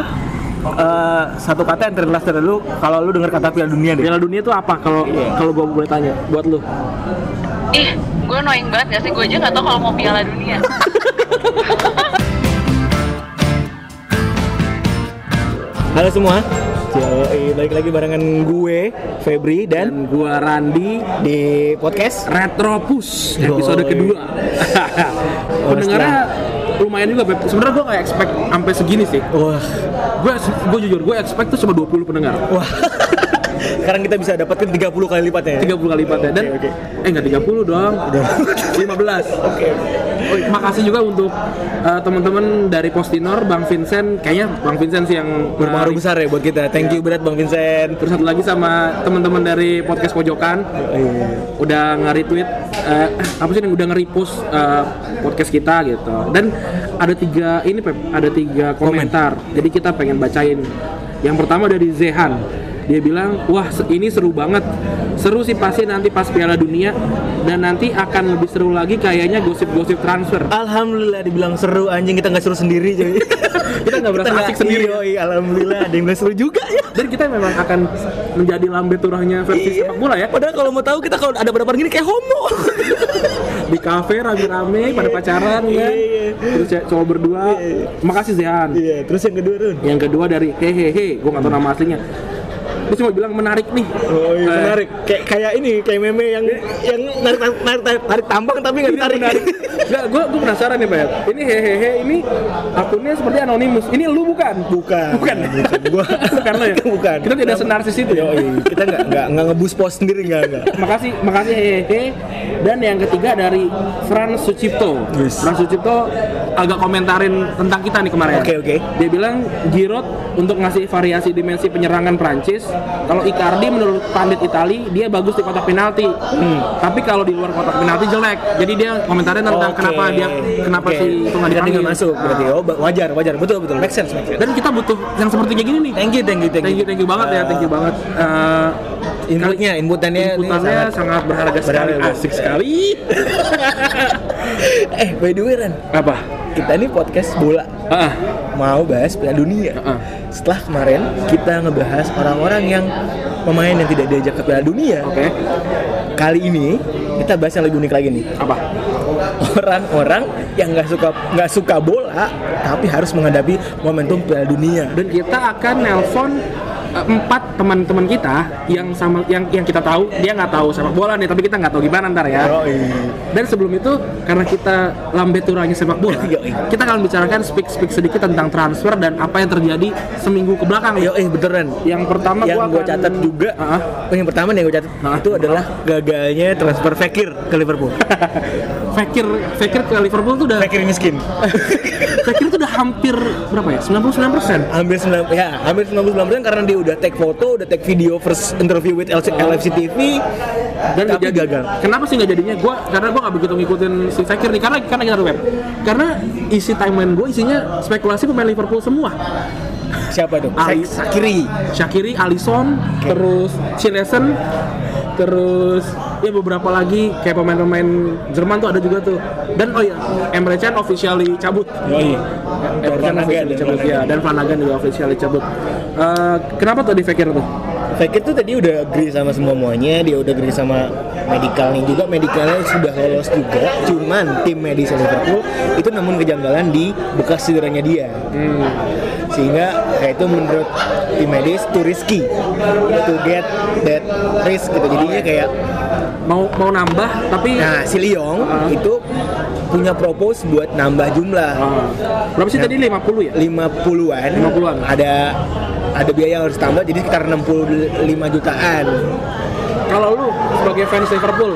eh, satu kata yang terlintas dari lu kalau lu dengar kata Piala Dunia deh. Piala Dunia itu apa kalau Iya. kalau gua boleh tanya buat lu? Ih, gue annoying banget gak sih? Gue aja gak tau kalau mau piala dunia. Halo semua. Yoi, balik lagi barengan gue Febri dan Dan gua Randi di podcast Retropus Yoi. episode kedua. Pendengarnya lumayan juga, Beb. Sebenarnya gua nggak expect sampai segini sih. Wah, Gue gue jujur, gue expect tuh cuma 20 pendengar. wah. Sekarang kita bisa dapatkan 30 kali lipatnya. ya? 30 kali lipatnya dan Oke, oke. eh enggak 30 dong. 15. Oke. Oh, makasih juga untuk uh, teman-teman dari Postinor, Bang Vincent. Kayaknya Bang Vincent sih yang Berpengaruh nge- besar ya buat kita. Thank you berat Bang Vincent. Terus satu lagi sama teman-teman dari podcast pojokan udah nge-retweet eh, apa sih yang udah nge-repost eh, podcast kita gitu. Dan ada tiga ini Pep, ada tiga komentar. Jadi kita pengen bacain. Yang pertama dari Zehan. Dia bilang, "Wah, ini seru banget. Seru sih pasti nanti pas Piala Dunia dan nanti akan lebih seru lagi kayaknya gosip-gosip transfer." Alhamdulillah dibilang seru anjing kita nggak seru sendiri jadi Kita nggak berasa asik sendiri. Yoi, alhamdulillah ada yang bilang seru juga ya. Dan kita memang akan menjadi lambe turahnya versi sepak bola ya. Padahal kalau mau tahu kita kalau ada pada gini kayak homo. di kafe rame-rame pada pacaran kan Iya, iya. terus ya, cowok berdua makasih Zehan Iya, terus yang kedua Run. yang kedua dari hehehe gue gak tau nama aslinya dia cuma bilang menarik nih Oh iya, Eh, menarik. Kayak kayak ini, kayak meme yang yang narik narik, narik, tarik tambang tapi nggak ditarik. menarik Nggak, gue gue penasaran nih Pak ini hehehe ini akunnya seperti anonimus ini lu bukan Bukan. bukan Gua bukan lo ya Bukan. kita tidak senarsis itu ya kita nggak nggak nggak ngebus post sendiri nggak nggak. makasih makasih hehehe dan yang ketiga dari Frans Sucipto Yes. Frans Sucipto agak komentarin tentang kita nih kemarin Oke, oke. dia bilang Giroud untuk ngasih variasi dimensi penyerangan Prancis kalau Icardi menurut pandit Itali dia bagus di kotak penalti tapi kalau di luar kotak penalti jelek jadi dia komentarin tentang Oke. kenapa dia kenapa Oke. si itu nggak dipanggil masuk berarti. Ah. Oh, wajar, wajar. Betul, betul. Make sense, make sense. dan kita butuh yang seperti kayak gini nih Thank you, thank you, thank you. thank you thank you banget ya thank you banget Eh, Inputnya, inputannya, inputannya sangat, berharga sekali berharga. asik sekali eh, by the way Ran, apa kita ini podcast bola. Ah Mau bahas Piala Dunia. Heeh. Setelah kemarin kita ngebahas orang-orang yang pemain yang tidak diajak ke Piala Dunia. oke Kali ini kita bahas yang lebih unik lagi nih. apa Orang-orang yang nggak suka nggak suka bola tapi harus menghadapi momentum Piala Dunia. dan kita akan nelpon empat teman-teman kita yang sama yang yang kita tahu dia nggak tahu sepak bola nih tapi kita nggak tahu gimana ntar ya dan sebelum itu karena kita lambe turanya sepak bola kita akan bicarakan speak speak sedikit tentang transfer dan apa yang terjadi seminggu ke belakang Yo, eh beneran. yang pertama yang gua gue akan- catat juga, oh, yang pertama nih gue catat Ah. itu adalah gagalnya transfer Fekir ke Liverpool. Fekir Fekir ke Liverpool tuh udah Fekir miskin. Fekir tuh udah hampir berapa ya 99 persen hampir 9 ya hampir 99% karena dia udah take foto, udah take video first interview with LC, LFC TV dan tapi jadi. gagal. Kenapa sih nggak jadinya? Gua karena gua nggak begitu ngikutin si Fekir nih karena karena kita web. Karena isi timeline gue isinya spekulasi pemain Liverpool semua. Siapa tuh? Ali- Sak- Sakiri. Shakiri, Alisson, terus Chilesen, terus ya beberapa lagi kayak pemain-pemain Jerman tuh ada juga tuh. Dan oh ya, Emre Can officially cabut. Yoi. Emre Can officially dan cabut ya, dan Flanagan juga officially cabut. Eh, kenapa tuh di Fekir tuh? Fekir tuh tadi udah agree sama semua muanya, dia udah agree sama medikalnya juga, medikalnya sudah lolos juga. Cuman tim medis Liverpool itu namun kejanggalan di bekas cederanya dia. Sehingga ya itu menurut tim medis too risky to get that risk gitu. Jadinya kayak Mau mau nambah tapi nah si Lyon Ah. itu punya propose buat nambah jumlah Ah. berapa sih tadi 50 ya? 50-an 50-an. ada ada biaya yang harus tambah jadi sekitar 65 jutaan Kalau lu sebagai fans Liverpool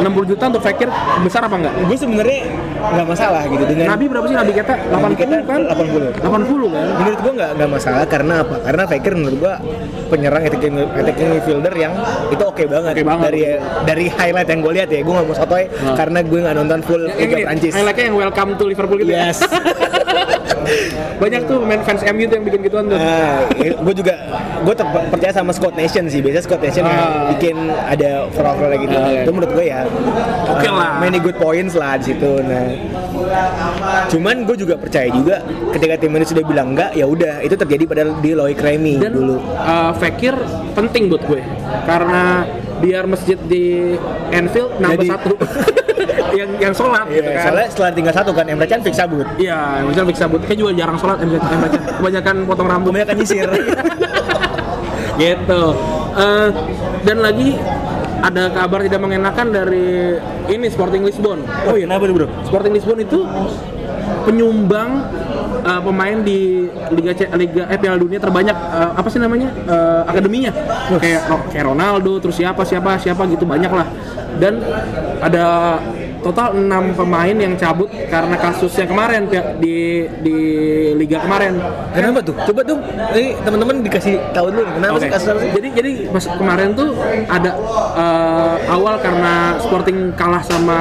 60 juta untuk Fekir besar apa enggak? gue sebenarnya nggak masalah gitu dengan Nabi berapa sih Nabi Keta? 80 Nabi Keita kan? 80. 80 kan? menurut gue nggak nggak masalah karena apa karena Faker menurut gue penyerang attacking attacking midfielder yang itu oke banget. Oke banget. dari dari highlight yang gue lihat ya gue nggak mau sotoy Nah. karena gue nggak nonton full Yang Liga Prancis highlightnya yang welcome to Liverpool gitu ya? yes Banyak tuh main fans MU tuh yang bikin gituan tuh Nah, gue juga gue percaya sama Scott Nation sih. Biasanya Scott Nation yang Ah. bikin ada overall gitu. Ah, iya. Itu menurut gue ya. Oke uh, lah. Many good points lah di situ. Nah, Cuman gue juga percaya juga ketika tim ini sudah bilang enggak, ya udah itu terjadi pada di Loic Remy dan dulu. uh, Fekir penting buat gue karena biar masjid di Anfield nambah Jadi- satu yang yang sholat gitu Iya, kan soalnya setelah tinggal satu kan Emre Can fix sabut. Iya, misalnya Fik Sabut, kayak juga jarang sholat Emre Emre Can. Kebanyakan potong rambut Kebanyakan nyisir. gitu. Eh, dan lagi ada kabar tidak mengenakan dari ini Sporting Lisbon. oh iya, kenapa bro? Sporting Lisbon itu penyumbang eh, pemain di Liga C, Liga eh, Piala Dunia terbanyak eh, apa sih namanya? Eh, akademinya. Kayak kayak Ronaldo terus siapa siapa siapa gitu banyak lah dan ada total 6 pemain yang cabut karena kasusnya kemarin di di liga kemarin Kenapa tuh? Coba tuh, ini teman-teman dikasih tahu dulu kenapa Oke. sih kasus apa sih? Jadi jadi pas kemarin tuh ada eh, awal karena Sporting kalah sama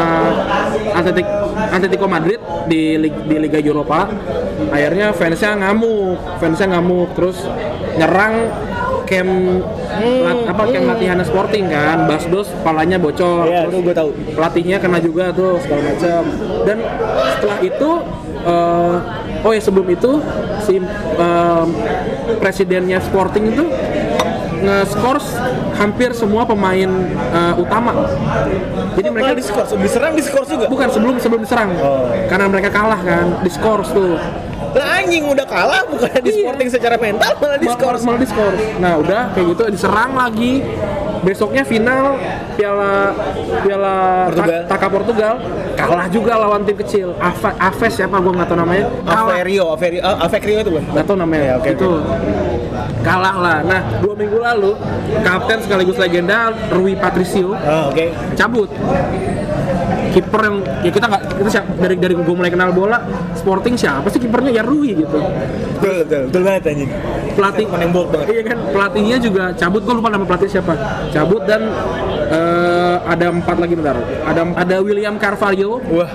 Atletic Atletico Madrid di di Liga Eropa. Akhirnya fansnya ngamuk, fansnya ngamuk terus nyerang camp lat- apa camp latihan Sporting kan. Basdos kepalanya bocor. Iya, terus gue tahu. pelatihnya kena juga tuh segala macam dan setelah itu eh, oh ya sebelum itu si em, presidennya Sporting itu nge-scores hampir semua pemain eh, utama jadi mereka Mereka di diserang di juga. bukan sebelum sebelum diserang Oh. karena mereka kalah kan di tuh Lah anjing udah kalah bukan di Iya. sporting secara mental malah di Ma- skor. malah di skor nah udah kayak gitu diserang lagi. Besoknya final piala piala Portugal. Ta- Taka Portugal. Kalah juga lawan tim kecil. Ava, Aves siapa gue nggak tahu namanya. Averio, Averio, Averio itu bukan? nggak tahu namanya. Ya, oke, itu. Kalah lah. Nah dua minggu lalu kapten sekaligus legenda Rui Patricio Oh, oke. cabut kiper yang ya kita nggak kita siapa dari dari gue mulai kenal bola Sporting siapa sih kipernya ya Rui gitu Betul, betul, betul banget anjing. pelatih Menembok banget. iya kan pelatihnya juga cabut gue lupa nama pelatih siapa cabut dan eh, ada empat lagi bentar ada ada William Carvalho Wah,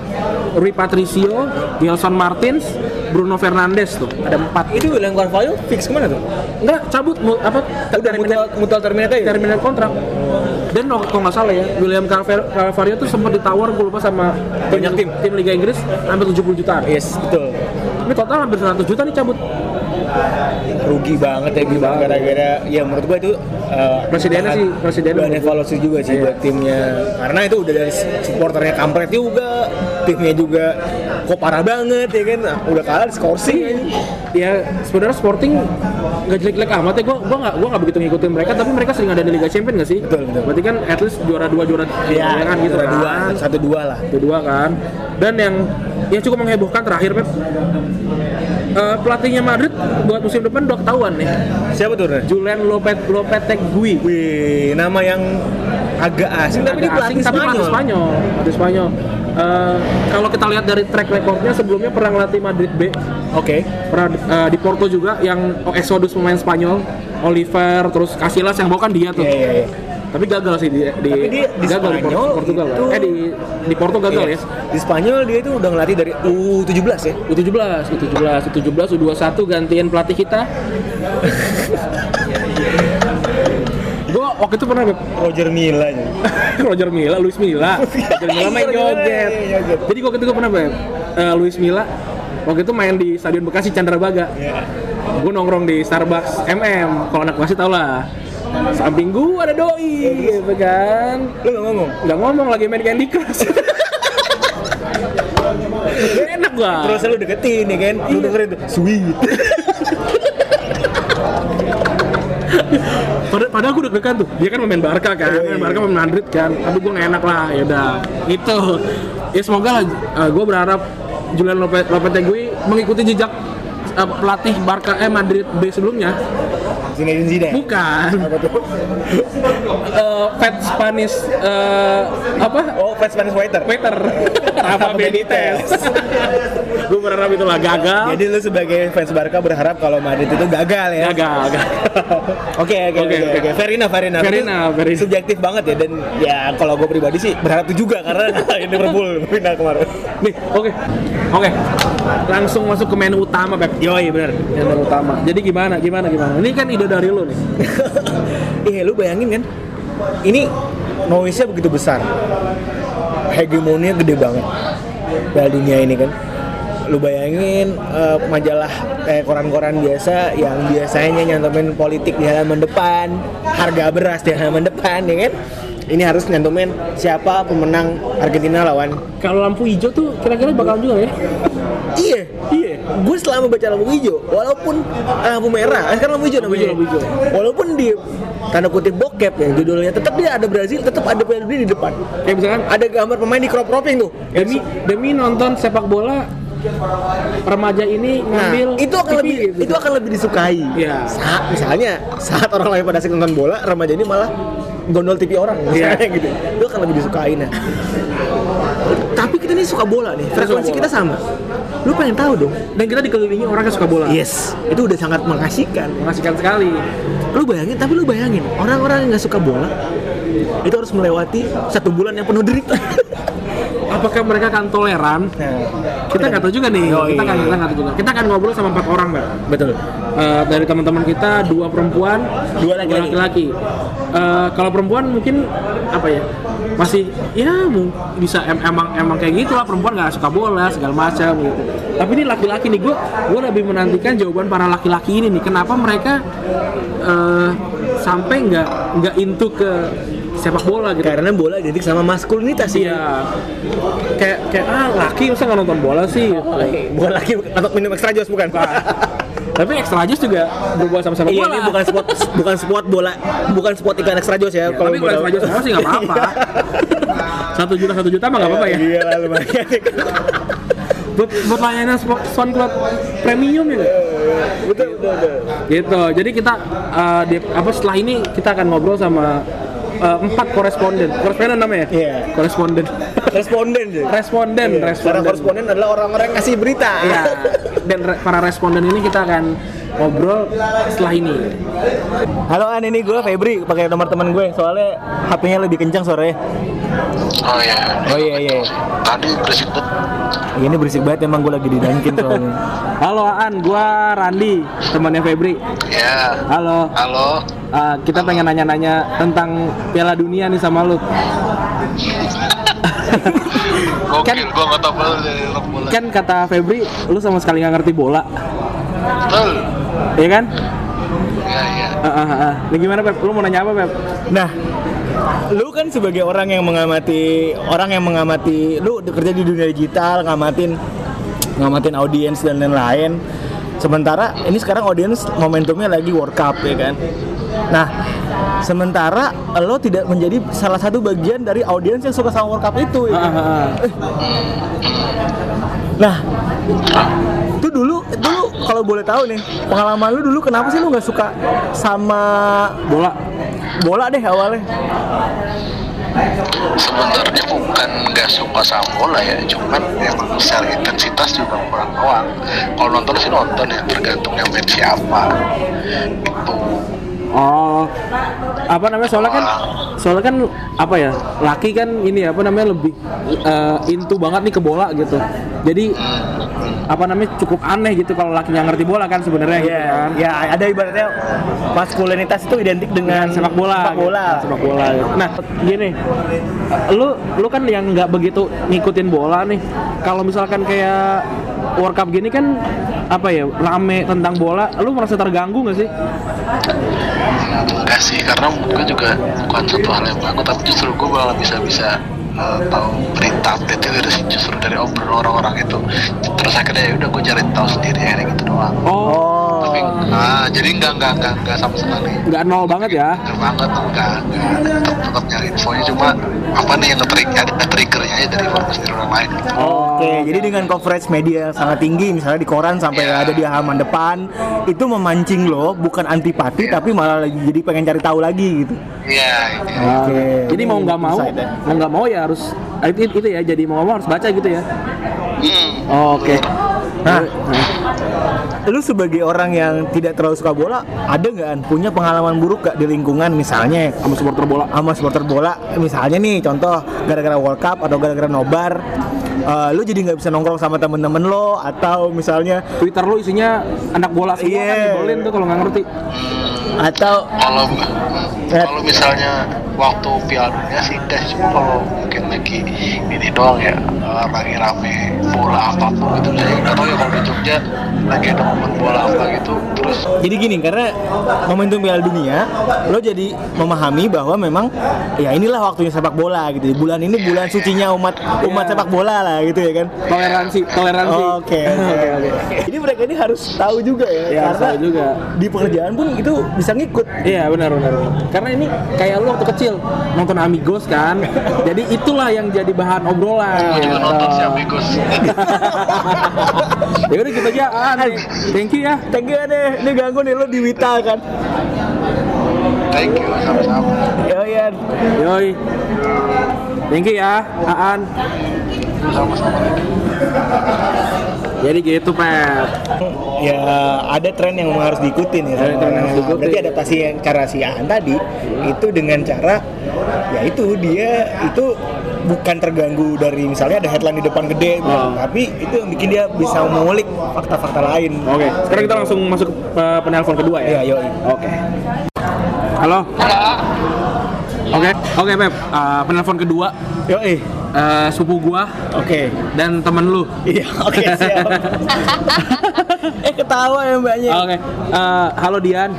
Rui Patricio Gelson Martins Bruno Fernandes tuh ada empat itu William Carvalho fix ke mana tuh? enggak cabut mu- apa Udah mutual, mutual terminated ya? terminal kontrak dan kalau nggak salah ya William Carvalho tuh sempat ditawar gue lupa sama Banyak tim. tim Liga Inggris hampir 70 jutaan Yes, betul. ini total hampir 100 juta nih cabut Rugi banget ya gitu gara-gara ya menurut gua itu uh, Presidennya sih, bahan menurut gua. evaluasi juga sih Iya. buat timnya. Karena itu udah dari supporternya kampret juga timnya juga kok parah banget ya kan? Udah kalah skorsing ya sebenarnya Sporting nggak jelek-jelek amat ya. Gue gue nggak gue nggak begitu ngikutin mereka tapi mereka sering ada di Liga Champions nggak sih? Betul, betul. berarti kan at least juara dua juara ya kan gitu juara kan. dua satu dua lah. Itu dua kan. Dan yang yang cukup menghebohkan terakhir Pep Eh, pelatihnya Madrid buat musim depan udah ketahuan nih siapa tuh? Julian Lopet Lopetegui Wih, nama yang agak asing tapi Agak asing, tapi pelatih Spanyol. Pelatih Spanyol Eh, kalau kita lihat dari track recordnya sebelumnya pernah ngelatih Madrid B Oke. pernah eh, di Porto juga yang Exodus pemain Spanyol Oliver terus Casillas yang bawa kan dia tuh Iya, iya, iya. Tapi gagal sih di, di, Tapi dia di gagal di Spanyol Portugal itu- eh di di Porto gagal Iya. ya Di Spanyol dia itu udah ngelatih dari U17 ya. U17 U17 U17 U21 gantian pelatih kita waktu itu pernah Roger Milla nya. Roger Milla, Luis Milla. Roger Milla main joget. iya, joget. Jadi waktu itu gue pernah Beb, eh, Luis Milla waktu itu main di Stadion Bekasi Candrabaga. Iya. Gue nongkrong di Starbucks MM. Kalau anak Bekasi tau lah. Samping gue ada doi, gitu kan. Lu gak ngomong? Nggak ngomong lagi main Candy Crush. Enak gua. Terus lu deketin ya kan? Lu dengerin tuh, sweet. Padahal, padahal gue deg-degan tuh. Dia kan pemain Barca kan, Iya, pemain iya. Barca pemain Madrid kan. Tapi gue gak enak lah, ya udah. Itu. Ya semoga lah. gue berharap Julian Lopet Lopetegui mengikuti jejak eh, pelatih Barca eh Madrid B sebelumnya. Zinedine Zidane. Bukan. Apa tuh? Eh, Fat Spanish eh, apa? Oh, fans fans waiter. Waiter. Rafa Benitez. gue berharap itulah gagal. Jadi lu sebagai fans Barca berharap kalau Madrid itu gagal ya? Gagal, gagal. Oke, oke, Oke, oke, oke. oke. Fair enough, fair enough. Fair Itu enough, fair enough. Subjektif banget ya dan ya kalau gue pribadi sih berharap itu juga karena ini Liverpool final kemarin. Nih, oke. Oke. Langsung masuk ke menu utama, Pep. Yoi, bener. Menu utama. Jadi gimana? Gimana gimana? Ini kan ide dari lu nih. Iya, lu bayangin kan? Ini noise-nya begitu besar. Hegemoninya gede banget. Piala Dunia ini kan. Lu bayangin eh, majalah eh koran-koran biasa yang biasanya nyantumin politik di halaman depan, harga beras di halaman depan ya kan. Ini harus nyantumin siapa pemenang Argentina lawan Kalau lampu hijau tuh kira-kira bakal juga ya? Iya, iya. Gue selama baca lampu hijau, walaupun lampu merah, eh, kan lampu hijau namanya. lampu hijau. Walaupun di tanda kutip bokep ya judulnya, tetap dia ada Brazil, tetap ada Dunia di depan. Kayak misalkan Ada gambar pemain di crop cropping tuh. demi demi nonton sepak bola remaja ini Nah, ngambil itu akan TV lebih gitu. itu akan lebih disukai. Iya. Saat misalnya saat orang lain pada asik nonton bola, remaja ini malah gondol TV orang misalnya Iya. gitu. Itu akan lebih disukai nah. Tapi kita ini suka bola nih, frekuensi kita sama. Lu pengen tahu dong? dan kita dikelilingi orang yang suka bola. Yes, itu udah sangat mengasihkan. Mengasihkan sekali. lu bayangin tapi lu bayangin orang-orang yang nggak suka bola itu harus melewati satu bulan yang penuh derita Apakah mereka akan toleran? Kita nggak tahu juga nih. Oh, kita iya. kan kita nggak tahu juga. Kita akan ngobrol sama empat orang, Mbak. betul Eh, dari teman-teman kita dua perempuan, Dua laki-laki. Eh, kalau perempuan mungkin apa ya? Masih ya bisa em- emang emang kayak gitu lah perempuan nggak suka bola segala macam gitu. Tapi ini laki-laki nih gue gue lebih menantikan jawaban para laki-laki ini nih. Kenapa mereka eh, sampai nggak nggak into ke sepak bola gitu? karena bola identik sama maskulinitas sih Iya. Kayak kayak ah laki masa nggak nonton bola sih? Gitu. bola lagi atau minum extra jos bukan Tapi extra jus juga berbuat sama sepak iya bola. ini bukan spot bukan spot bola bukan spot ikan extra jos ya, Ya, tapi kalau tahu. extra jus semua sih nggak apa-apa. satu juta satu juta mah nggak apa-apa ya. iya lah lumayan Buat, buat layanan SoundCloud premium ya nggak? betul betul betul Gitu. Jadi kita eh, di, apa setelah ini kita akan ngobrol sama eh, empat koresponden. Koresponden namanya? Iya. Koresponden. responden responden, Iya, Karena responden. koresponden adalah orang-orang yang ngasih berita Iya. Dan re- para responden ini kita akan ngobrol setelah ini. Halo An, ini gue Febri pakai nomor teman gue soalnya HP-nya lebih kencang suaranya. Oh iya. Oh iya iya. Tadi berisik banget. Ini berisik banget emang gue lagi di Dunkin soalnya. Halo Aan, gua Randi, temannya Febri. Ya. Halo. Halo. Ah, kita pengen nanya-nanya tentang Piala Dunia nih sama lu. Kan- gua nggak tahu banget dari sepak bola. Kan kata Febri, lu sama sekali nggak ngerti bola, Betul. ya kan? Iya iya. Ah, ah, ah. Nah, gimana Pep? Lu mau nanya apa Pep? Nah, lu kan sebagai orang yang mengamati orang yang mengamati lu kerja di dunia digital, ngamatin ngamatin audiens dan lain-lain. Sementara ini sekarang audiens momentumnya lagi World Cup ya kan. Nah, sementara lo tidak menjadi salah satu bagian dari audiens yang suka sama World Cup itu ya. Ah, ah, ah. Nah, itu dulu, dulu kalau boleh tahu nih, pengalaman lu dulu kenapa sih lu nggak suka sama Bola. bola deh awalnya? Sebenarnya bukan nggak suka sama bola ya, cuman emang secara intensitas juga kurang doang. Kalau nonton sih nonton ya, tergantung yang main siapa. Gitu. Oh, apa namanya? Soalnya kan, soalnya kan apa ya? Laki kan ini apa namanya lebih eh, into banget nih ke bola gitu. Jadi apa namanya cukup aneh gitu kalau laki nggak ngerti bola kan sebenarnya gitu kan. ya ada ibaratnya maskulinitas itu identik dengan sepak bola Sepak bola. gitu. sepak bola gitu. nah gini lu lu kan yang nggak begitu ngikutin bola nih kalau misalkan kayak World Cup gini kan apa ya rame tentang bola lu merasa terganggu nggak sih Enggak sih, karena gue juga bukan satu hal yang bagus, tapi justru gue malah bisa-bisa eh, tahu berita update itu dari justru dari obrolan orang-orang itu. Terus akhirnya ya udah gue cari tahu sendiri ya gitu doang. oh, Tapi ah, jadi enggak enggak enggak enggak sama sekali. nggak nol banget ya Enggak banget enggak enggak tetap, tetap nyari infonya cuma apa nih yang nge-trigger ada triggernya aja dari informasi dari orang lain gitu. Oke, jadi dengan coverage media yang sangat tinggi, misalnya di koran sampai Iya. ada di halaman depan, itu memancing lo bukan antipati, tapi malah lagi jadi pengen cari tahu lagi gitu. Iya, ini. Oke. jadi mau nggak mau ya. mau nggak mau ya harus itu, itu ya jadi mau nggak mau harus baca gitu ya Hmm. oke Nah, lu sebagai orang yang tidak terlalu suka bola, ada nggak punya pengalaman buruk gak di lingkungan? Misalnya sama supporter bola. Sama supporter bola. Misalnya nih contoh gara-gara World Cup atau gara-gara nobar eh, lu jadi nggak bisa nongkrong sama temen-temen lo? Atau misalnya Twitter lu isinya anak bola semua kan Iya. tuh kalau nggak ngerti. Atau kalau. Kalau misalnya waktu Piala Dunia sih enggak sih. cuma kalau mungkin lagi ini doang ya eh, lagi rame bola apa pun gitu saya nggak tahu ya kalau di Jogja lagi ada momen bola apa gitu terus jadi gini karena momentum Piala Dunia lo jadi memahami bahwa memang ya inilah waktunya sepak bola gitu. Bulan ini bulan sucinya umat umat sepak bola lah gitu ya kan. Toleransi, toleransi. Oke, oke, oke. Jadi mereka ini harus tahu juga ya, Iya, karena tahu juga. di pekerjaan pun itu bisa ngikut. Iya benar benar. benar. Karena ini kayak lu waktu kecil nonton Amigos kan. Jadi itulah yang jadi bahan obrolan. gue juga gitu. nonton si Amigos ya udah gitu aja. Ah, nih. thank you ya. Thank you deh, ini ganggu nih lo di Wita kan. thank you sama-sama Yo ya, Yoi. Thank you ya, Aan. sama-sama Jadi gitu, Pep. ya ada tren yang harus diikutin ya. Ada tren yang harus diikutin. Berarti adaptasi yang cara si Aan tadi itu dengan cara ya itu dia itu bukan terganggu dari misalnya ada headline di depan gede, gitu. Oh. tapi itu yang bikin dia bisa mengulik fakta-fakta lain. Oke, sekarang kita langsung masuk ke penelpon kedua ya. Ya, yoi. Oke. Halo. Halo. Oke, oke Pep. Uh, penelpon kedua Yo, eh, uh, sepupu gua oke. dan temen lu. Iya, oke siap. eh ketawa ya mbaknya. Oke. Uh, halo Dian.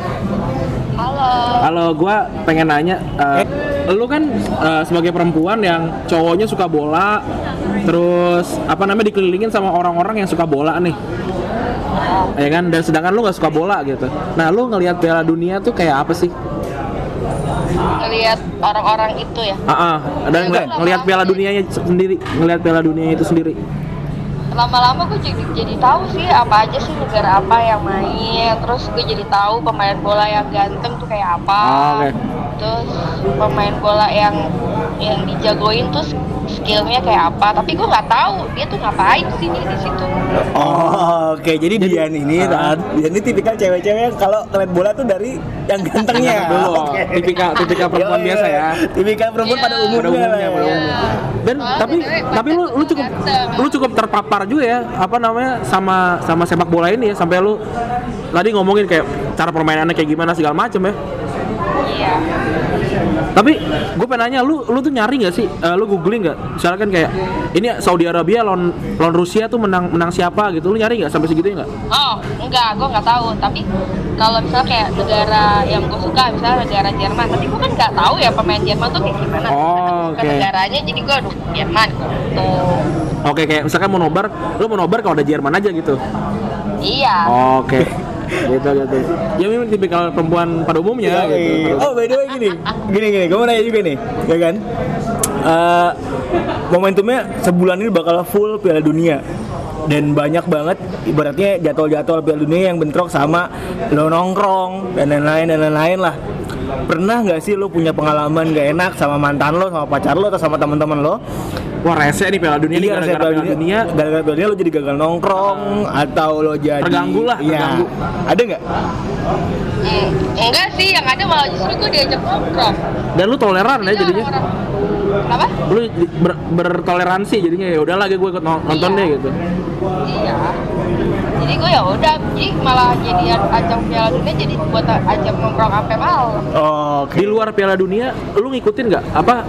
Halo. Halo, gua pengen nanya, uh, lu kan uh, sebagai perempuan yang cowoknya suka bola, terus apa namanya dikelilingin sama orang-orang yang suka bola nih, ya kan? Dan sedangkan lu nggak suka bola gitu. Nah, lu ngelihat Piala Dunia tuh kayak apa sih? Ngelihat orang-orang itu ya. Ah, ah. dan ngeliat, ngelihat Piala Dunianya sendiri, ngelihat Piala Dunia itu sendiri. Lama-lama gue jadi jadi tahu sih apa aja sih negara apa yang main. Terus gue jadi tahu pemain bola yang ganteng tuh kayak apa. Ah, oke. Terus pemain bola yang yang dijagoin tuh skillnya kayak apa. Tapi gue nggak tahu dia tuh ngapain sih nih di situ. Oh, oke. Jadi, Dian ini. Ran, Dian ini tipikal cewek-cewek yang kalau ngeliat bola tuh dari yang gantengnya. Dulu, Oke. tipikal tipikal perempuan Yoi, biasa ya. Tipikal perempuan Iya. pada umumnya. Pada umumnya, lah pada ya. umumnya. Dan Soalnya tapi tapi lu lu cukup ganteng. lu cukup terpapar juga ya apa namanya sama sama sepak bola ini ya sampai lu tadi ngomongin kayak cara permainannya kayak gimana segala macem ya. Iya. Tapi gue pengen nanya lu lu tuh nyari nggak sih Eh, lu googling nggak misalnya kan kayak ini Saudi Arabia lawan lawan Rusia tuh menang menang siapa gitu lu nyari nggak sampai segitu nggak? Oh, enggak, gue nggak tahu. Tapi kalau misalnya kayak negara yang gue suka, misalnya negara Jerman, tapi gue kan nggak tahu ya pemain Jerman tuh kayak gimana. Oh, oke. negaranya, jadi gue aduh Jerman gitu. Oke kayak misalkan mau nobar lu mau nobar kalau ada Jerman aja gitu. Iya. Oke. Gitu gitu. Ya memang tipikal perempuan pada umumnya gitu. Oh, by the way gini. Gini gini, gue mau nanya juga nih, ya kan? Eh, momentumnya sebulan ini bakal full Piala Dunia dan banyak banget ibaratnya jadwal-jadwal Piala Dunia yang bentrok sama lo nongkrong dan lain-lain dan lain-lain lah. Pernah nggak sih lo punya pengalaman gak enak sama mantan lo, sama pacar lo, atau sama teman-teman lo? Wah rese nih Piala Dunia nih Iya, gara-gara Piala Dunia. gara-gara Piala Dunia lo jadi gagal nongkrong atau lo jadi Terganggu lah, Iya. terganggu. Ada nggak? Hmm, enggak sih, yang ada malah justru gue diajak nongkrong. Dan lu toleran ya jadinya. orang- Kenapa? Lu ber- bertoleransi jadinya ya udahlah gue ikut no- nonton Iya. deh gitu. Iya. Jadi gue ya udah, jadi malah jadi ajang Piala Dunia jadi buat ajang nongkrong sampai malam. Oh, oke. Di luar Piala Dunia lu ngikutin nggak? Apa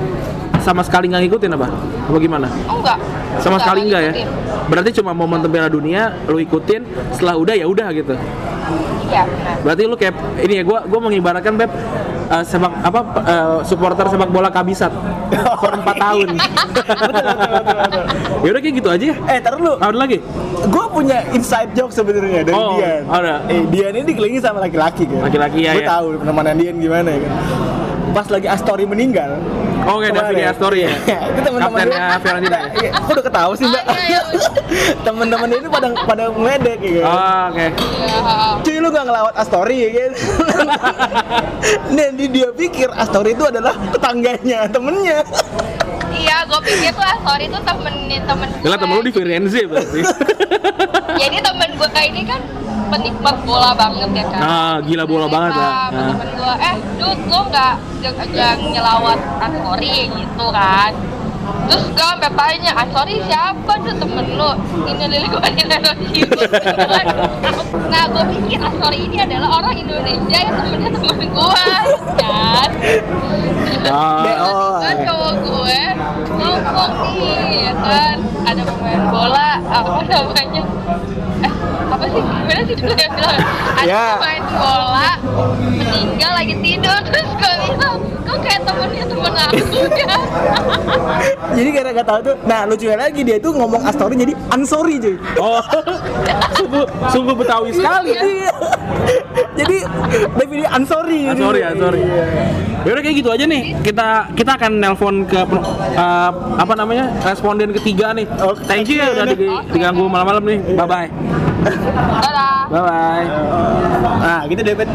sama sekali nggak ngikutin apa? Apa gimana? Oh, enggak. Sama sekali enggak ya? ngikutin. Berarti cuma momentum Piala Dunia lu ikutin, setelah udah ya udah gitu. Iya, benar. Berarti lu kayak ini ya gua gua mengibaratkan Beb eh, sepak apa eh, supporter sepak bola kabisat per 4 tahun. ya udah kayak gitu aja. ya. Eh, taruh lu. Ada lagi? Gue punya inside joke sebenarnya dari Oh, Dian. ada. Eh, Dian ini dikelilingi sama laki-laki kan. Laki-laki, ya, Gue ya. tahu pertemanan Dian gimana ya kan. Pas lagi Astori meninggal. Oke, kemarin. Davide Astori ya. itu teman-teman Kaptennya dia- Fiorentina ya? Iya, Kok udah ketawa sih, Mbak? Oh, iya, iya. Temen-temen ini pada pada ya kan. Oh, oke. Iya. Cuy lu gak ngelawat Astori ya kan Dan di- dia pikir Astori itu adalah tetangganya, temennya Iya, gue pikir tuh ah, sorry tuh temen temen. Gila temen lu di Firenze berarti. Jadi temen gue kayak ini kan penikmat bola banget ya kan. Ah, gila bola banget lah. Nah. Temen gue, eh, dude, lo nggak nggak- nyelawat Astori gitu kan? terus gue sampai tanya sorry siapa tuh temen lu ini lili gue ini nah gue pikir sorry ini adalah orang Indonesia yang temennya temen gue kan Ah. Terus tiba cowok gue ngomong nih ya kan ada pemain bola apa namanya apa sih gimana sih dulu ya bilang ada Ya. pemain bola meninggal lagi tidur terus gue bilang kok kayak temennya temen aku ya Jadi karena gak tahu tuh, nah lucunya lagi dia tuh ngomong Astori jadi Ansori cuy. Oh, sungguh, sungguh betawi sekali. Iya. jadi definisi Ansori. Ah, sorry ya, sorry. Yaudah kayak gitu aja nih. Kita kita akan nelpon ke uh, apa namanya responden ketiga nih. Oke. Thank you ya udah di- diganggu malam-malam nih. Bye bye. Dadah Bye bye. Nah, gitu David.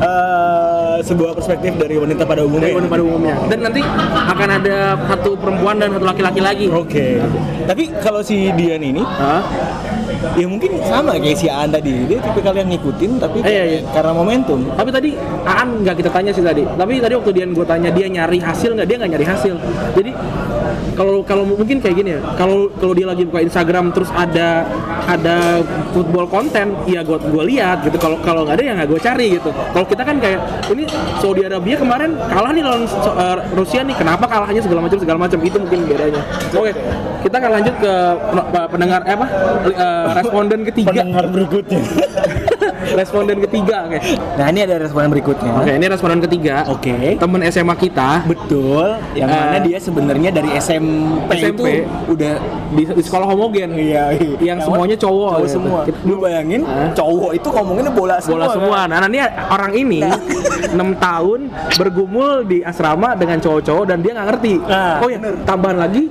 Eh, sebuah perspektif dari wanita pada umumnya. Dari pada umumnya. Dan nanti akan ada satu perempuan dan satu laki-laki lagi. Oke. Tapi kalau si Dian ini, Hah? ya mungkin sama kayak si Aan tadi. Dia tipe kalian ngikutin, tapi Eh, iya, iya. karena momentum. Tapi tadi Aan nggak kita tanya sih tadi. Tapi tadi waktu dia gue tanya dia nyari hasil nggak dia nggak nyari hasil. Jadi kalau kalau mungkin kayak gini ya. Kalau kalau dia lagi buka Instagram terus ada ada football konten, ya gue gue lihat gitu. Kalau kalau nggak ada ya nggak gue cari gitu. Kalau kita kan kayak ini Saudi Arabia kemarin kalah nih lawan eh, Rusia nih. Kenapa kalahnya segala macam segala macam itu mungkin bedanya. Oke, kita akan lanjut ke pen- pendengar eh, apa eh, responden ketiga. Pendengar berikutnya. responden ketiga, oke. nah, ini ada responden berikutnya. Oke, ini responden ketiga. Oke. Temen SMA kita Betul, yang Eh, mana dia sebenarnya dari SMP, SMP. itu udah di, di sekolah homogen. iya, iya. Yang semuanya cowok, cowok gitu. semua. Kita- Lu bayangin Hah? cowok itu ngomonginnya bola semua. Bola semua. kan? Nah, nah, ini orang ini 6 tahun bergumul di asrama dengan cowok-cowok dan dia nggak ngerti. Nah, oh ya, tambahan lagi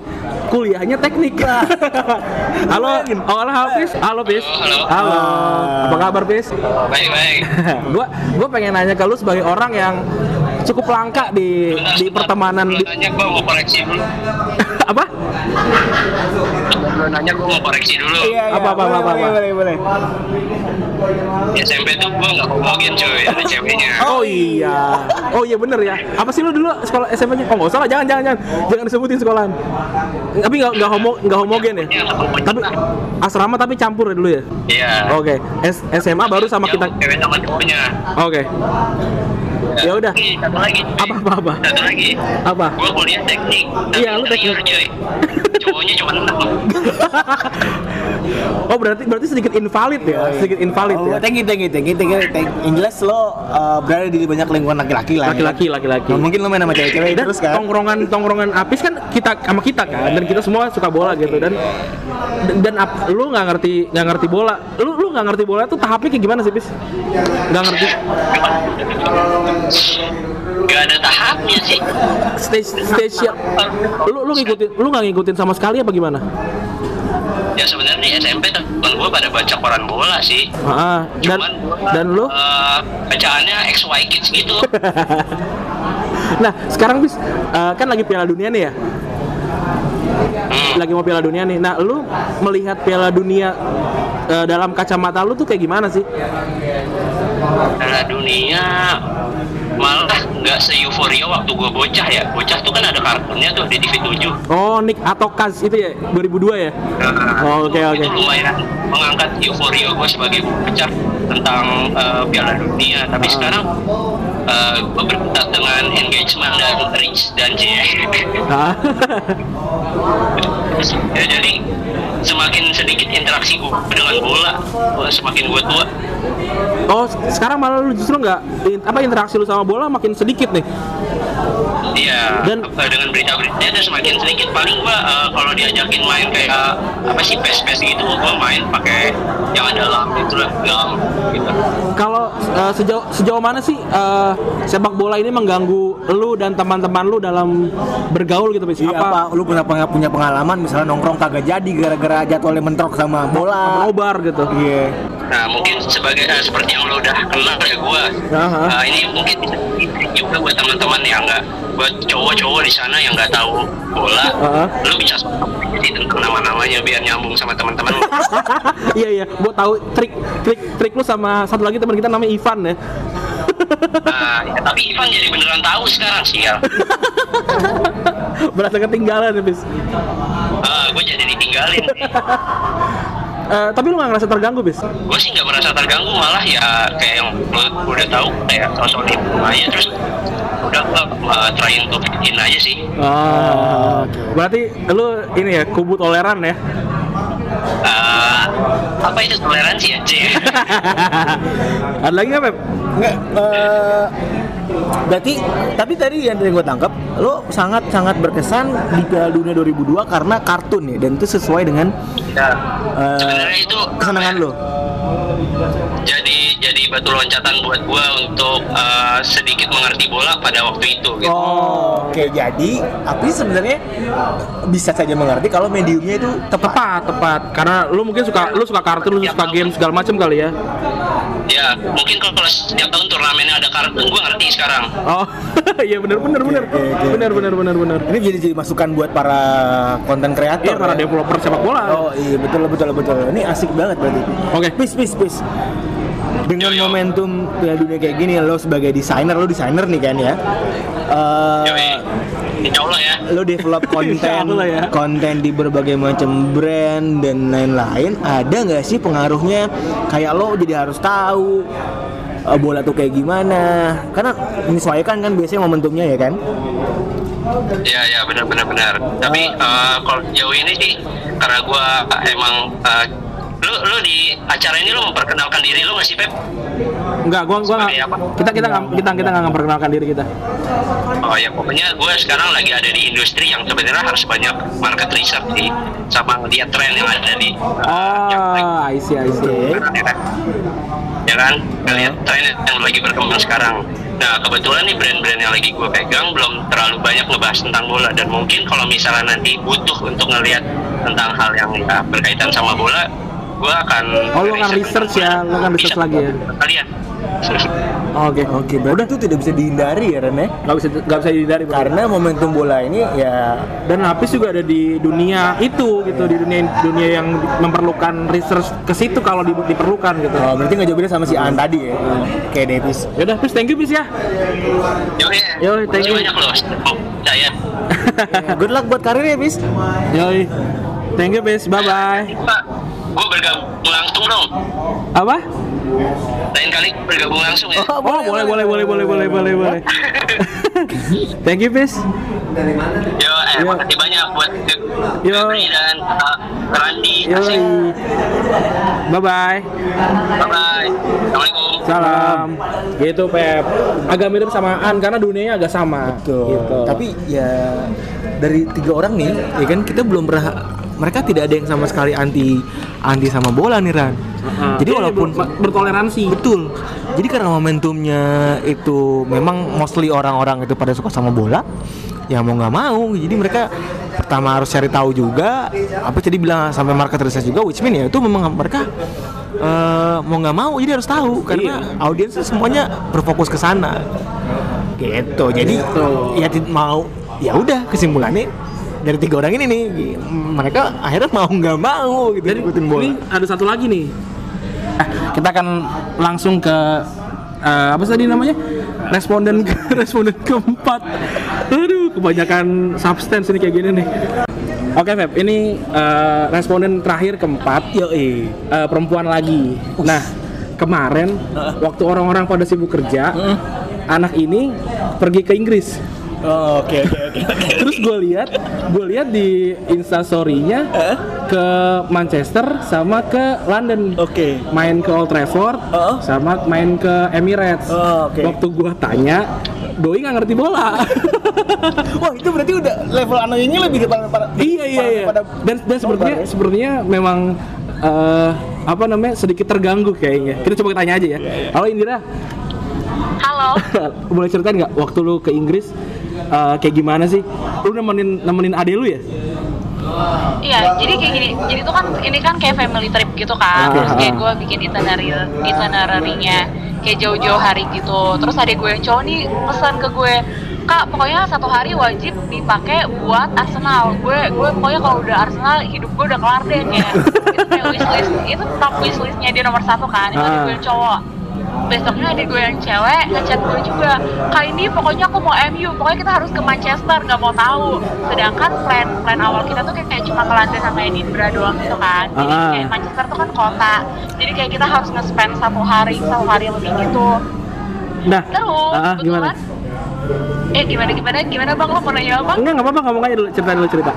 kuliahnya teknik. halo, oh, halo Hafiz. Halo, Pis. Halo. Halo. Apa kabar, Pis? Baik baik. gua gua pengen nanya ke lu sebagai orang yang cukup langka di di pertemanan di, Nanya gua mau koreksi dulu. apa? Sebelum nanya gua mau koreksi dulu. Iya, iya. Apa, apa, boleh, apa, boleh, apa? boleh, boleh. Di SMP tuh gua nggak homogen cuy, ada ceweknya. Oh iya. Oh iya bener ya. Apa sih lu dulu sekolah SMP-nya? Oh nggak usah lah, jangan jangan jangan. Jangan disebutin sekolahan. Tapi nggak nggak homo nggak homogen ya. Tapi asrama tapi campur ya dulu ya. Iya. Oke. S- SMA baru sama kita. Cewek sama cowoknya. Oke. Ya udah. Satu lagi. Apa apa apa? Satu lagi. Apa? Gua kuliah teknik. tapi Iya, lu teknik. cuy. Cowoknya cuma enam. oh berarti berarti sedikit invalid ya, sedikit invalid Oh, ya. thank you, thank you, thank you, thank you, thank you. Yang jelas lo uh, berada di banyak lingkungan laki-laki lah. ya. Laki-laki, laki-laki. Nah, mungkin lo main sama cewek-cewek dan terus kan? tongkrongan tongkrongan apis kan kita sama kita kan dan kita semua suka bola gitu dan dan, dan ap- lu nggak ngerti nggak ngerti bola lu lu nggak ngerti bola tuh tahapnya kayak gimana sih pis nggak ngerti Gak ada tahapnya sih. stage stage yang lu lu ngikutin lu nggak ngikutin sama sekali apa gimana Ya sebenarnya di SMP teman gua pada baca koran bola sih. Ah, dan Cuman dan lu eh, bacaannya XY Kids gitu. nah sekarang bis eh, kan lagi Piala Dunia nih ya Hmm. lagi mau Piala Dunia nih nah lu melihat Piala Dunia eh, dalam kacamata lu tuh kayak gimana sih Piala dunia malah nggak se-euforia waktu gua bocah ya. Bocah tuh kan ada kartunnya tuh di TV 7. oh Nick atau Kaz itu ya 2002 ya Oh, oke, oke. Itu lumayan mengangkat euforia gue sebagai bocah tentang eh, Piala Dunia. Tapi Ah. sekarang gue berkutat dengan engagement dan reach dan J. Ya jadi semakin sedikit interaksi gue dengan bola, semakin gue tua. Oh, sekarang malah lu justru nggak apa interaksi lu sama bola makin sedikit nih. Iya. Dan- dengan berita-beritanya itu semakin sedikit. Paling gua eh, kalau diajakin main kayak apa sih pes-pes gitu, gua main pakai yang ada lamp itu lah, gitu. Kalau eh, sejauh sejauh mana sih eh, sepak bola ini mengganggu lu dan teman-teman lu dalam bergaul gitu, Bis? Iya, apa? lu punya punya pengalaman misalnya nongkrong kagak jadi gara-gara jadwalnya mentrok sama bola. nobar gitu. Iya. Nah mungkin sebagai eh, seperti yang lo udah kenal ya gua. Aha. eh, ini mungkin bisa juga buat teman-teman yang nggak buat cowok-cowok di sana yang nggak tahu bola, Aha. lu bisa jadi tentang nama-namanya biar nyambung sama teman-teman lu. iya iya, gua tahu trik trik trik lu sama satu lagi teman kita namanya Ivan ya. Nah, ya, tapi Ivan jadi beneran tahu sekarang sih ya. Berasa ketinggalan ya, bis. Ah, gue jadi ditinggalin. Eh, tapi lu gak ngerasa terganggu, bis? gue sih nggak merasa terganggu malah ya kayak yang lu udah tahu kayak sosok ibu aja terus udah gue uh, trying to in aja sih Ah, berarti lu ini ya kubu toleran ya? Eh, apa itu toleransi ya? Ada lagi nggak, Pep? Nggak, eh, berarti tapi tadi yang dari gue tangkap lo sangat sangat berkesan di Piala Dunia 2002 karena kartun ya dan itu sesuai dengan ya sebenarnya itu kesenangan lo jadi jadi batu loncatan buat gue untuk uh, sedikit mengerti bola pada waktu itu gitu Oh, oke jadi tapi sebenarnya bisa saja mengerti kalau mediumnya itu tepat. Tepat, tepat. Karena lu mungkin suka lu suka kartun, lu suka game segala macam kali ya. Mungkin kalau setiap tahun turnamennya ada kartun gue ngerti sekarang Oh, iya benar benar benar. Benar benar benar benar. Ini jadi jadi masukan buat para konten kreator. Iya, para ya. developer sepak bola. Oh iya betul betul betul. Ini asik banget berarti. Oke. Pis pis pis. Dengan Yo, yo. momentum Piala Dunia kayak gini lo sebagai desainer lo desainer nih kan ya. Eh, Yoi. Insya Allah ya lo develop konten ya. konten di berbagai macam brand dan lain-lain ada nggak sih pengaruhnya kayak lo jadi harus tahu eh, bola tuh kayak gimana karena menyesuaikan kan biasanya momentumnya ya kan Ya ya benar benar. Tapi eh, kalau jauh ini sih karena gua emang eh, lu lu di acara ini lu memperkenalkan diri lu nggak sih Pep? Enggak, gua gua Sebagai apa? kita kita nggak kita kita nggak memperkenalkan diri kita. Oh ya pokoknya gue sekarang lagi ada di industri yang sebenarnya harus banyak market research sih sama ngeliat tren yang ada di Oh, I see, I see. ya kan? Ya kan? Ngeliat tren yang lagi berkembang sekarang. Nah kebetulan nih brand-brand yang lagi gue pegang belum terlalu banyak ngebahas tentang bola dan mungkin kalau misalnya nanti butuh untuk ngeliat tentang hal yang ya, berkaitan sama bola, gue akan Oh, lu akan research ya? Lu akan research Bisa lagi ya? Kalian. Oke. oke berarti itu tidak bisa dihindari ya Ren ya Nggak bisa nggak bisa dihindari. Bro. karena momentum bola ini ya dan Lapis juga ada di dunia itu gitu di dunia dunia yang memerlukan research ke situ kalau di- diperlukan gitu. oh, berarti nggak jauh beda sama si An tadi ya kayak Davis Yaudah, Pis, thank you Pis ya. Yo, ya. Yo, thank you. banyak loh. Oh, saya. good luck buat karir ya bis Yoi. Thank you Pis, bye bye. Gue bergabung langsung dong. Apa? Lain kali bergabung langsung ya. Oh, boleh boleh boleh boleh boleh boleh boleh. thank you Pis. Yo, eh, Yo. makasih banyak buat Yo. Febri dan uh, Randi. Yoi. Bye bye. Bye bye. Assalamualaikum. Salam. Gitu Pep. Agak mirip sama An karena dunianya agak sama. Tuh. Gitu. Tapi ya dari tiga orang nih, ya kan kita belum pernah mereka tidak ada yang sama sekali anti anti sama bola nih Ran. Heeh. Jadi Iya, walaupun ber- bertoleransi. betul. Jadi karena momentumnya itu memang mostly orang-orang itu pada suka sama bola, ya mau nggak mau. Jadi mereka pertama harus cari tahu juga. Apa jadi bilang sampai market research juga, which mean ya itu memang mereka eh, mau nggak mau jadi harus tahu karena audiensnya semuanya berfokus ke sana gitu jadi Gitu. ya mau ya udah kesimpulannya dari tiga orang ini nih mereka akhirnya mau nggak mau gitu Jadi ikutin bola ini ada satu lagi nih. Eh, kita akan langsung ke eh, apa sih tadi namanya? Responden ke responden keempat. Aduh, kebanyakan substance ini kayak gini nih. Oke, Feb, ini eh, responden terakhir keempat, yo eh eh, perempuan lagi. Nah, kemarin waktu orang-orang pada sibuk kerja, anak ini pergi ke Inggris. Oh, oke oke oke Terus gue lihat, gue lihat di instastorynya ke Manchester sama ke London. Oke. Main ke Old Trafford, Oh. sama main ke Emirates. Oh, oke. Waktu gue tanya, Doi nggak ngerti bola. wah itu berarti udah level anaknya lebih depan para iya iya iya. pada Dan dan sepertinya nobar ya? sepertinya memang eh, apa namanya sedikit terganggu kayaknya. Kita coba tanya aja ya. Halo Indira, Halo. boleh ceritain nggak waktu lu ke Inggris eh, kayak gimana sih? Lu nemenin nemenin ade lu ya? Iya, jadi kayak gini. Jadi tuh kan ini kan kayak family trip gitu kan. Terus kayak gue bikin itinerary itinerary-nya kayak jauh-jauh hari gitu. Terus ada gue yang cowok nih pesan ke gue, Kak, pokoknya satu hari wajib dipakai buat Arsenal. Gue gue pokoknya kalau udah Arsenal hidup gue udah kelar deh kayak itu kayak wishlist itu top wishlistnya dia nomor satu kan. Itu ada gue yang cowok. Besoknya ada gue yang cewek ngechat gue juga. Kak ini pokoknya aku mau MU pokoknya kita harus ke Manchester nggak mau tahu. Sedangkan plan plan awal kita tuh kayak, kayak cuma ke London sama Edinburgh doang gitu kan. Jadi Ah. kayak Manchester tuh kan kota. Jadi kayak kita harus nge-spend satu hari satu hari lebih gitu. Nah, terus ah, gimana? eh gimana gimana? Gimana bang? Lo mau nanya apa? Enggak, nggak apa-apa, ngomong aja dulu, cerita dulu cerita.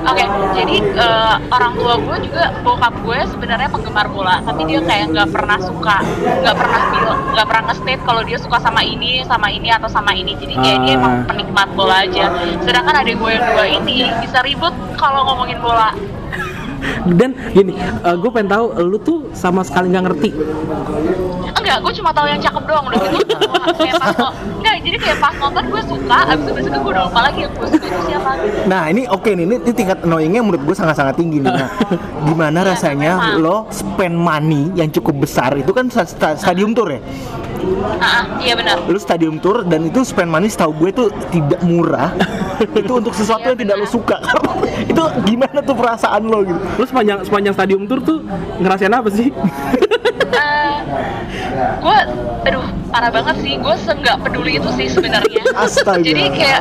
Oke, jadi eh, orang tua gue juga bokap gue sebenarnya penggemar bola, tapi dia kayak nggak pernah suka, nggak pernah bilang, nggak pernah nge-state kalau dia suka sama ini, sama ini atau sama ini. Jadi kayak dia Ah. emang penikmat bola aja. Sedangkan adik gue yang dua ini bisa ribut kalau ngomongin bola. Dan gini, gue pengen tahu lu tuh sama sekali nggak ngerti. Enggak, gue cuma tahu yang cakep doang udah gitu. kayak pas enggak, jadi kayak pas nonton gue suka, abis itu besoknya gue udah lupa lagi yang gue suka itu siapa. Nah ini oke nih, ini, ini tingkat annoyingnya menurut gue sangat-sangat tinggi nih. Nah, gimana Iya, rasanya lo spend money yang cukup besar itu kan sta- sta- stadium tour ya? Ah, ah, iya benar. Lu stadium tour dan itu spend money setahu gue tuh tidak murah. itu untuk sesuatu Iya, yang tidak lo suka. itu gimana tuh perasaan lo gitu? Lu sepanjang sepanjang stadium tour tuh ngerasain apa sih? Eh, gue aduh parah banget sih gue seenggak peduli itu sih sebenarnya. Jadi kayak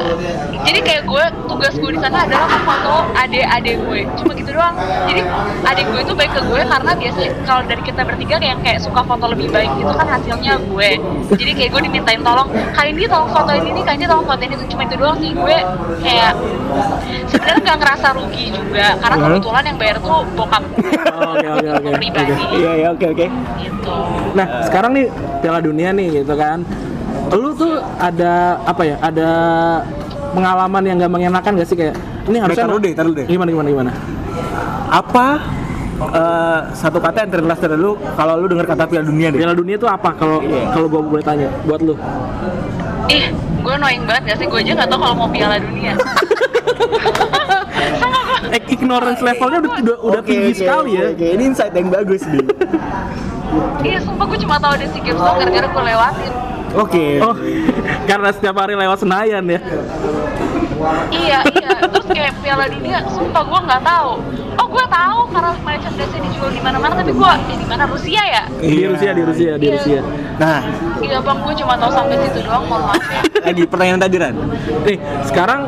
jadi kayak gue tugas gue di sana adalah memfoto adik-adik gue. Cuma gitu doang. Jadi adik gue itu baik ke gue karena biasanya kalau dari kita bertiga kayak kayak suka foto lebih baik itu kan hasilnya gue. Jadi kayak gue dimintain tolong kali ini tolong fotoin ini kali ini tolong fotoin itu. Cuma itu doang sih gue kayak sebenarnya nggak ngerasa rugi juga. Karena kebetulan yang bayar tuh bokap gue Oke oke oke. pribadi. Iya ya oke oke. gitu. Nah, sekarang nih Piala Dunia nih gitu kan. Lu tuh ada apa ya? Ada pengalaman yang gak mengenakan gak sih kayak ini harusnya taruh deh, taruh deh. Gimana gimana gimana? Apa eh, satu kata yang terlintas dari lu kalau lu dengar kata Piala Dunia deh? Piala Dunia tuh apa kalau Iya. kalau gua boleh tanya buat lu? Ih, gue annoying banget gak sih? Gue aja gak tau kalau mau piala dunia ignorance levelnya udah udah, Oke, tinggi oke, sekali oke, ya. Oke, ini insight yang bagus nih. Iya, sumpah gue cuma tau ada si games doang gara-gara gue lewatin Oke. Oh, karena setiap hari lewat Senayan ya. Iya, iya Terus kayak piala dunia, sumpah gue gak tahu Oh, gue tahu karena merchandise dijual di mana-mana Tapi gue, eh di mana Rusia ya? Di Iya. Rusia, di Rusia, di Iya. Rusia. Nah, Iya bang, gue cuma tahu sampai situ doang, mohon maaf ya lagi pertanyaan tadi Ran. Nih, sekarang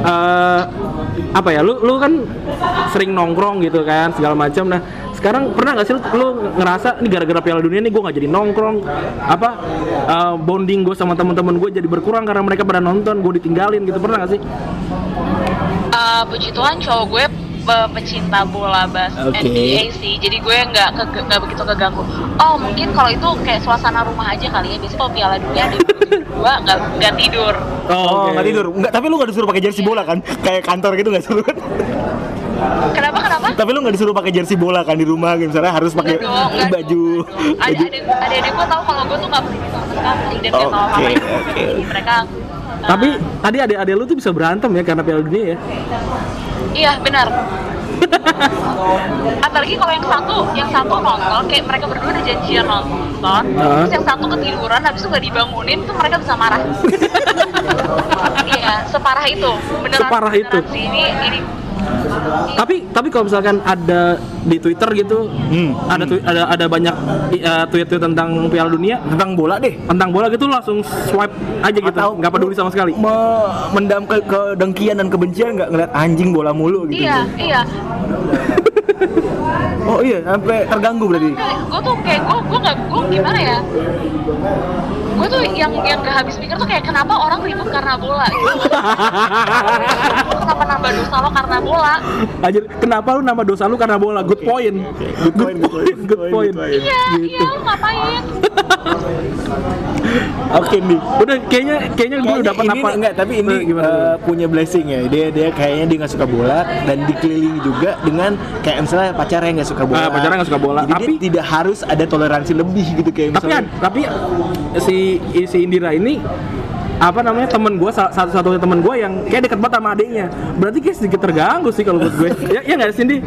eh, apa ya? Lu lu kan sering nongkrong gitu kan, segala macam. Nah, sekarang pernah nggak sih lu, lu ngerasa nih gara-gara Piala Dunia nih gue nggak jadi nongkrong apa eh, bonding gue sama teman-teman gue jadi berkurang karena mereka pada nonton gue ditinggalin gitu pernah nggak sih Eh, Puji Tuhan cowok gue pe- pecinta bola bas Oke. NBA sih jadi gue nggak ke- nggak begitu keganggu oh mungkin kalau itu kayak suasana rumah aja kali ya biasanya kalau piala dunia di dua nggak nggak tidur Oh, oke. nggak tidur. Enggak, tapi lu nggak disuruh pakai jersey bola kan? Kayak kantor gitu nggak suruh kan? kenapa tapi lu nggak disuruh pakai jersey bola kan di rumah gitu. Misalnya harus pakai baju. Ada ada ada gue tahu kalau gue tuh nggak peduli sama sekali dan nggak tahu apa Oke, apa oke. Mereka nah, tapi tadi adik-adik lu tuh bisa berantem ya karena Piala Dunia ya iya benar apalagi kalau yang satu yang satu nonton kayak mereka berdua udah janjian nonton Hah? terus yang satu ketiduran habis itu nggak dibangunin tuh mereka bisa marah iya separah itu beneran Separah itu? beneran sih ini ini tapi tapi kalau misalkan ada di Twitter gitu Hmm. ada twi- ada ada banyak uh, tweet-tweet tentang Piala Dunia Tentang bola deh. tentang bola gitu langsung swipe aja gitu Atau nggak peduli sama sekali Me- mendam ke kedengkian dan kebencian nggak ngeliat anjing bola mulu gitu. iya iya Oh iya, sampai terganggu berarti. gue tuh kayak gue gue nggak gue gimana ya gue tuh yang yang gak habis pikir tuh kayak kenapa orang ribut karena bola gitu. kenapa nambah dosa lo karena bola Anjir, kenapa lu nama dosa lu karena bola? Good point. Good point, good point, Good point. iya Gitu. iya lo ngapain Oke nih. Udah kayaknya kayaknya gue udah dapat apa? enggak, tapi ini gimana? eh, punya blessing ya. Dia dia kayaknya dia nggak suka bola dan dikelilingi juga dengan kayak misalnya pacarnya nggak suka bola. Ah, pacarnya nggak suka bola, Jadi tapi- dia tidak harus ada toleransi lebih gitu kayak tapi misalnya. tapi si si Indira ini apa namanya temen gue satu satunya temen gue yang kayak deket banget sama adiknya. Berarti kayak sedikit terganggu sih kalau buat gue. Ya ya nggak Cindy?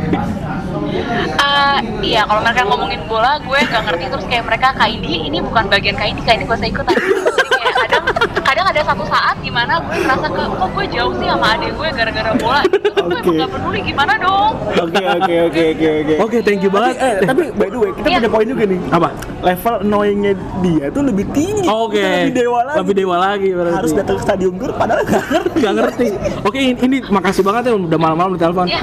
Eh, iya kalau mereka ngomongin bola gue nggak ngerti terus kayak mereka kayak ini ini bukan bagian kayak ini kayak ini gue usah ikutan jadi kayak kadang kadang ada satu saat di mana gue ngerasa ke kok gue jauh sih sama adik gue gara-gara bola gitu gue Oke. emang gak peduli gimana dong Oke oke oke oke oke. Oke, thank you banget. Eh, tapi by the way, kita Iya. punya poin juga nih. Apa? Level annoyingnya dia tuh lebih tinggi. Oke. Kita Lebih dewa lagi. Lebih dewa lagi berarti. Harus datang ke stadium tour padahal gak ngerti. Nggak ngerti. Oke, ini, ini makasih banget ya udah malam-malam ditelepon. Iya.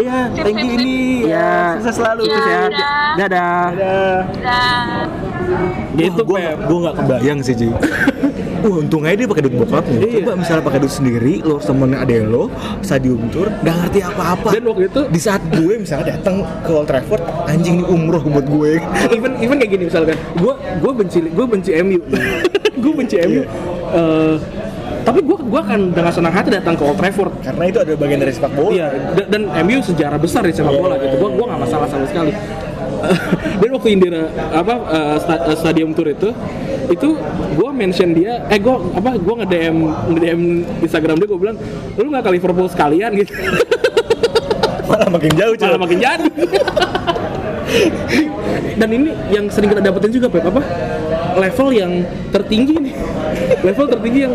Iya, thank you ini. Iya. Sukses selalu. Iya. Terus ya. Dadah. Dadah. Dadah. dan Gitu, gue gue nggak kebayang sih Ji. Wah untung aja dia pakai duit bokapnya. Iya. Coba misalnya pakai duit sendiri, lo temenin adek lo, stadium tour, nggak ngerti apa-apa. Dan waktu itu di saat gue misalnya datang ke Old Trafford, anjing ini umroh buat gue. even even kayak gini misalkan gue gue benci gue benci MU gue benci MU Eh, tapi gue gue akan dengan senang hati datang ke Old Trafford Karena itu ada bagian dari sepak bola. Iya, dan, dan MU sejarah besar di sepak Iya, bola iya, gitu. Gua gua nggak masalah sama sekali. dan waktu Indira apa sta- eh, stadium tour itu itu gua mention dia eh gua apa gua nge-DM nge-DM Instagram dia gua bilang lu nggak ke Liverpool sekalian? Gitu Malah makin jauh malah makin jadi dan ini yang sering kita dapetin juga Pep apa? Level yang tertinggi nih. Level tertinggi yang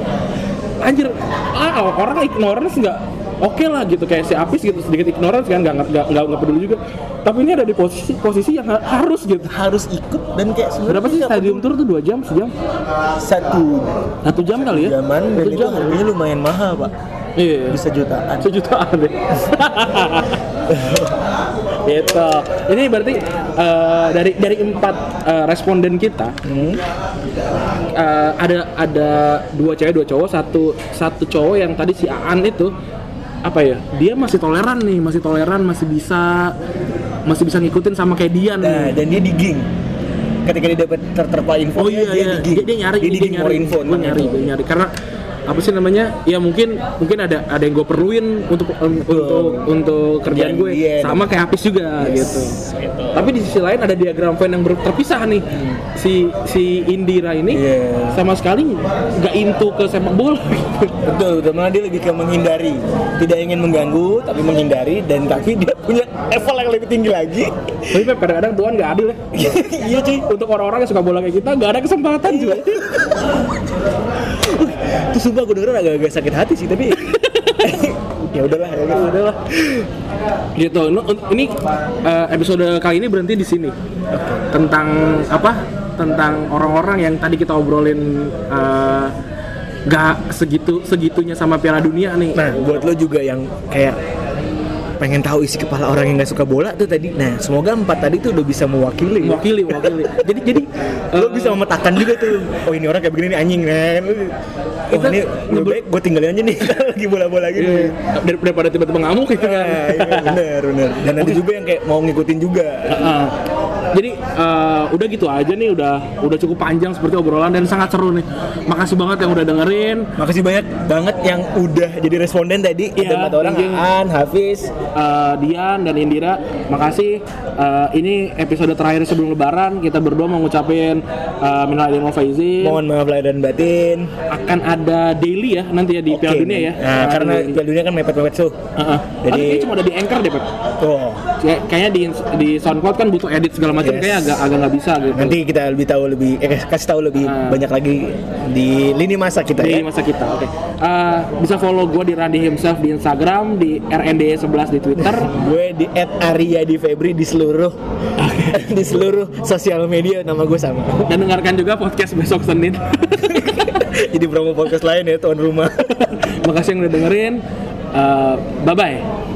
anjir ah orang ignorance nggak oke lah gitu kayak si Apis gitu sedikit ignorance kan nggak nggak nggak nggak peduli juga. Tapi ini ada di posisi posisi yang ha- harus gitu. Harus ikut dan kayak berapa sih stadium tour tuh? Dua jam sejam? Satu. Satu jam kali ya? Zaman dan satu itu jam. harganya lumayan mahal pak. Iya. Bisa jutaan. Sejutaan deh gitu. Ini berarti eh, dari dari empat eh, responden kita Hmm. eh, ada ada dua cewek dua cowok satu satu cowok yang tadi si Aan itu apa ya dia masih toleran nih masih toleran masih bisa masih bisa ngikutin sama kayak Dian. Nah nih dan dia digging ketika dia dapat terterpa info oh iya dia iya. dia, dia nyari dia info gue tentang nyari itu. dia nyari. Karena apa sih namanya? Ya mungkin mungkin ada ada yang gue perluin untuk um, untuk untuk kerjaan gue. dia. sama kayak Apis juga gitu. Gitu. tapi di sisi lain ada diagram fan yang terpisah nih. Si si Indira ini Iya. sama sekali nggak into ke sepak bola. Gitu. betul betul. Malah dia lebih ke menghindari. Tidak ingin mengganggu tapi menghindari. Dan tapi dia punya level yang lebih tinggi lagi. Tapi Pep, kadang-kadang Tuhan nggak adil ya. Iya cuy untuk orang-orang yang suka bola kayak kita nggak ada kesempatan juga itu sumpah gue denger agak-agak sakit hati sih tapi ya udahlah ya udahlah. Gitu. Ini eh, episode kali ini berhenti di sini. Tentang apa? Tentang orang-orang yang tadi kita obrolin eh, nggak segitu segitunya sama Piala Dunia nih. Nah buat lo juga yang kayak pengen tahu isi kepala orang yang nggak suka bola tuh tadi. Nah semoga empat tadi tuh udah bisa mewakili. Mewakili mewakili. Jadi jadi lo eh, bisa memetakan juga tuh. Oh ini orang kayak begini nih anjing kan. Oh ini lebih baik gue tinggalin aja nih. Lagi bola-bola gini iya, dar- daripada tiba-tiba ngamuk gitu kan. Nah, iya, bener bener. Dan ada juga yang kayak mau ngikutin juga. Heeh. Jadi eh, udah gitu aja nih, udah udah cukup panjang seperti obrolan dan sangat seru nih. Makasih banget yang udah dengerin. makasih banyak banget yang udah jadi responden tadi Iya, ada empat orang you. Aan Hafiz Eh, Dian dan Indira, makasih. Eh, ini episode terakhir sebelum Lebaran. Kita berdua mau ngucapin uh, minal aidin wal faizin. mohon maaf lahir dan batin Akan ada daily ya nanti ya di Piala Oke, Dunia ya. nah, karena. Piala Dunia kan mepet-mepet tuh Heeh. Jadi- Tapi kayaknya cuma ada di Anchor deh, Pep. oh Kayak- Kayaknya di di SoundCloud kan butuh edit segala macam, Yes. kayak agak agak nggak bisa gitu. nanti kita lebih tahu lebih eh, kasih tahu lebih Ah. banyak lagi di lini masa kita di ya masa kita. Oke. Eh, bisa follow gue di Randy himself di Instagram, di RND11 di Twitter. gue di Arya di Febri di seluruh di seluruh sosial media nama gue sama dan dengarkan juga podcast besok Senin. jadi promo podcast lain ya tuan rumah Makasih yang udah dengerin. bye bye.